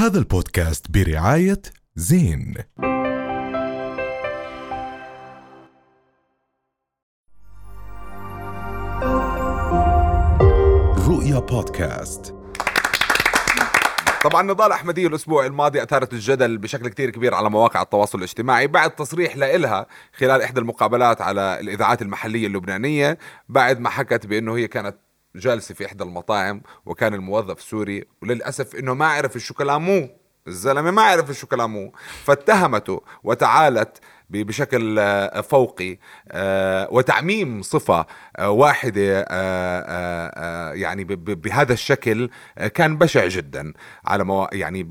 هذا البودكاست برعاية زين. رؤيا بودكاست. طبعا نضال أحمدية الأسبوع الماضي أثارت الجدل بشكل كتير كبير على مواقع التواصل الاجتماعي بعد تصريح لإلها خلال إحدى المقابلات على الإذاعات المحلية اللبنانية بعد ما حكت بأنه هي كانت جالسه في إحدى المطاعم وكان الموظف سوري وللأسف إنه ما عرف شو كلامه الزلمة ما عرف شو كلامه فاتهمته وتعالت بشكل آه، فوقي آه، وتعميم صفة آه، واحدة يعني بهذا الشكل كان بشع جدا على مو يعني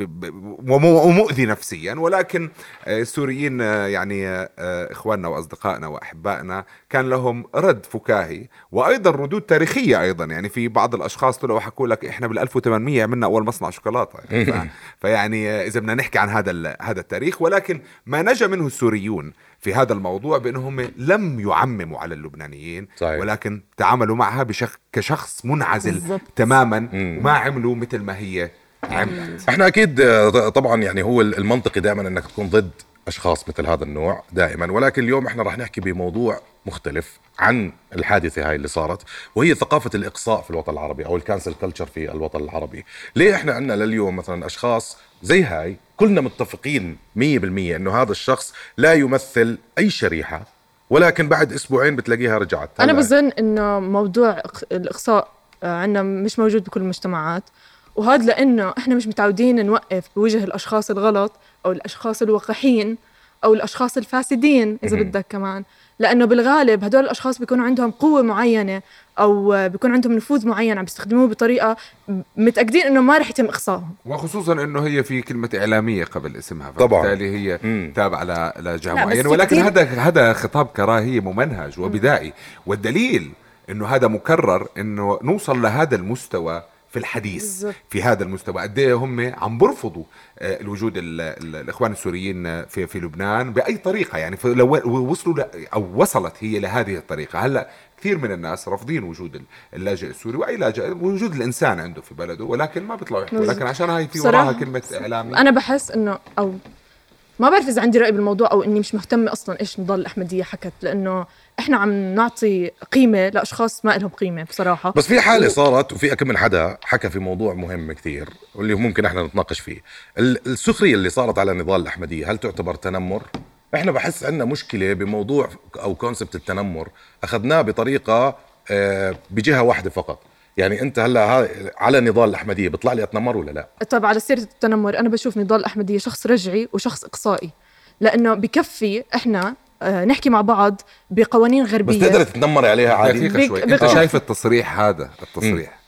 ومؤذي نفسيا. ولكن السوريين يعني إخواننا وأصدقائنا وأحبائنا كان لهم رد فكاهي وأيضا ردود تاريخية أيضا. يعني في بعض الأشخاص طلعوا حكوا لك إحنا بال 1800 عملنا أول مصنع شوكولاتة. يعني فيعني إذا بدنا نحكي عن هذا هذا التاريخ. ولكن ما نجا منه السوريون في هذا الموضوع بأنهم لم يعمموا على اللبنانيين صحيح. ولكن تعاملوا معها بشخ كشخص منعزل بالضبط. تماما وما عملوا مثل ما هي عملت إحنا أكيد آه، طبعا يعني هو المنطقي دائما إنك تكون ضد أشخاص مثل هذا النوع دائما ولكن اليوم إحنا راح نحكي بموضوع مختلف عن الحادثة هاي اللي صارت وهي ثقافة الإقصاء في الوطن العربي أو ال cancel culture في الوطن العربي ليه إحنا عندنا لليوم مثلا أشخاص زي هاي كلنا متفقين 100% إنه هذا الشخص لا يمثل أي شريحة ولكن بعد أسبوعين بتلاقيها رجعت. أنا بظن إنه موضوع الإقصاء عندنا مش موجود بكل المجتمعات وهذا لأنه إحنا مش متعودين نوقف بوجه الأشخاص الغلط أو الأشخاص الوقحين أو الأشخاص الفاسدين إذا بدك كمان. لأنه بالغالب هدول الأشخاص بيكون عندهم قوة معينة أو بيكون عندهم نفوذ معين عم بيستخدموه بطريقة متأكدين إنه ما رح يتم إقصائهم. وخصوصا إنه هي في كلمة إعلامية قبل اسمها طبعاً. فبالتالي هي. تابعة لجهة معينة. ولكن كتير- هذا هذا خطاب كراهية ممنهج وبدائي. والدليل إنه هذا مكرر إنه نوصل لهذا المستوى في الحديث بالضبط. في هذا المستوى قد إيه هم عم برفضوا آه، الوجود ال ال الإخوان السوريين في في لبنان بأي طريقة يعني لو وصلوا أو وصلت هي لهذه الطريقة هلأ كثير من الناس رافضين وجود ال- اللاجئ السوري وأي لاجئ وجود الإنسان عنده في بلده ولكن ما بيطلعوا يحكوا. لكن عشان هاي في وراها كلمة اعلامي أنا بحس إنه أو ما بعرف إذا عندي رأي بالموضوع أو إني مش مهتمة أصلا إيش نضال الاحمديه حكت لأنه إحنا عم نعطي قيمة لأشخاص ما لهم قيمة بصراحة. بس في حالة صارت وفي كم من حدا حكى في موضوع مهم كثير واللي ممكن إحنا نتناقش فيه. ال- السخرية اللي صارت على نضال الأحمدية هل تعتبر تنمر؟ إحنا بحس عندنا مشكلة بموضوع أو كونسبت التنمر أخذناه بطريقة آه، بجهة واحدة فقط. يعني انت هلا ها- على نضال الأحمدية بيطلع لي أتنمر ولا لا؟ طيب على سيرة التنمر أنا بشوف نضال الأحمدية شخص رجعي وشخص إقصائي لأنه بكفي إحنا آه، نحكي مع بعض بقوانين بس غربية تقدر تتنمر عليها عادي؟ دقيقة شوي بك- أنت. شايف التصريح هذا التصريح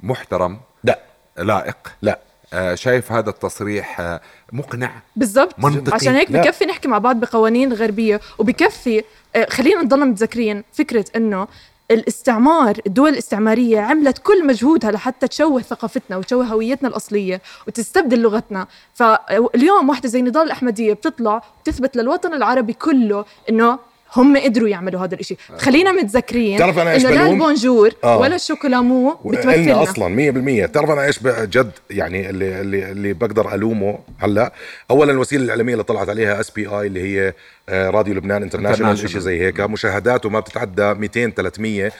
محترم لا لائق لا آه، شايف هذا التصريح آه، مقنع بالضبط منطقي. عشان هيك. بكفي نحكي مع بعض بقوانين غربية وبكفي آه، خلينا نضلنا متذكرين فكرة إنه الاستعمار الدول الاستعمارية عملت كل مجهودها لحتى تشوه ثقافتنا وتشوه هويتنا الأصلية وتستبدل لغتنا. فاليوم واحدة زي نضال الأحمدية بتطلع وتثبت للوطن العربي كله إنه هم قدروا يعملوا هذا الإشي. خلينا متذكرين بتعرف أنا إيش إنه لا؟ البونجور آه. ولا الشوكولامو بتمثلنا. أصلا 100% تعرف أنا إيش جد يعني اللي اللي اللي بقدر ألومه هلأ؟ اولا الوسيلة الإعلامية اللي طلعت عليها SBI اللي هي آه، راديو لبنان international. شيء زي هيك. مشاهداته ما بتتعدى 200 300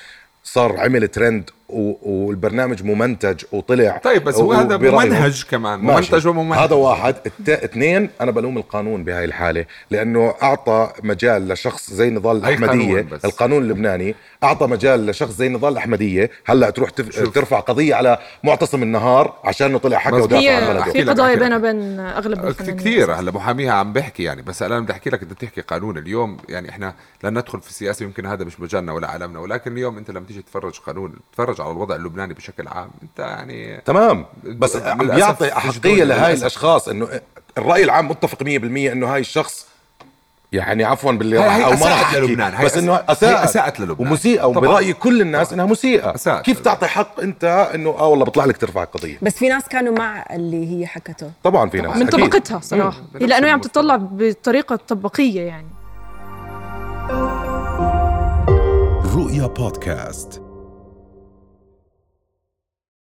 صار عمل ترند والبرنامج ممنتج وطلع طيب بس هو هذا ممنهج كمان ماشي. ممنتج وممنهج هذا واحد الت... اثنين أنا بلوم القانون بهاي الحالة لأنه أعطى مجال لشخص زي نضال الأحمدية. القانون اللبناني أعطى مجال لشخص زي نضال الأحمدية هلأ تروح تف... شوف. ترفع قضية على معتصم النهار عشان انه طلع حكى. ودافع عن بلده في قضايا. بينها وبين أغلب الفنانين كثير هلأ محاميها عم بحكي يعني بس أنا بدي أحكي لك انت بتحكي قانون اليوم يعني إحنا لا ندخل في السياسة يمكن هذا مش مجالنا ولا عالمنا ولكن اليوم أنت لما تيجي تفرج قانون تتفرج على الوضع اللبناني بشكل عام. انت يعني تمام. بس بيعطي أحقية لهاي للأسف. الأشخاص إنه الرأي العام متفق 100% إنه هاي الشخص يعني عفوا باللي راح أو ما راح للبنان. هي بس إنه هي أساءت للبنان. ومسيئه طبعاً. وبراي كل الناس إنها مسيئة. أساءت كيف للبنان. تعطي حق أنت إنه آه والله بيطلع لك ترفع القضية؟ بس في ناس كانوا مع اللي هي حكته. طبعا في ناس. من. طبقتها صراحة. لأنه هي عم تطلع بطريقة طبقية يعني. رؤيا بودكاست.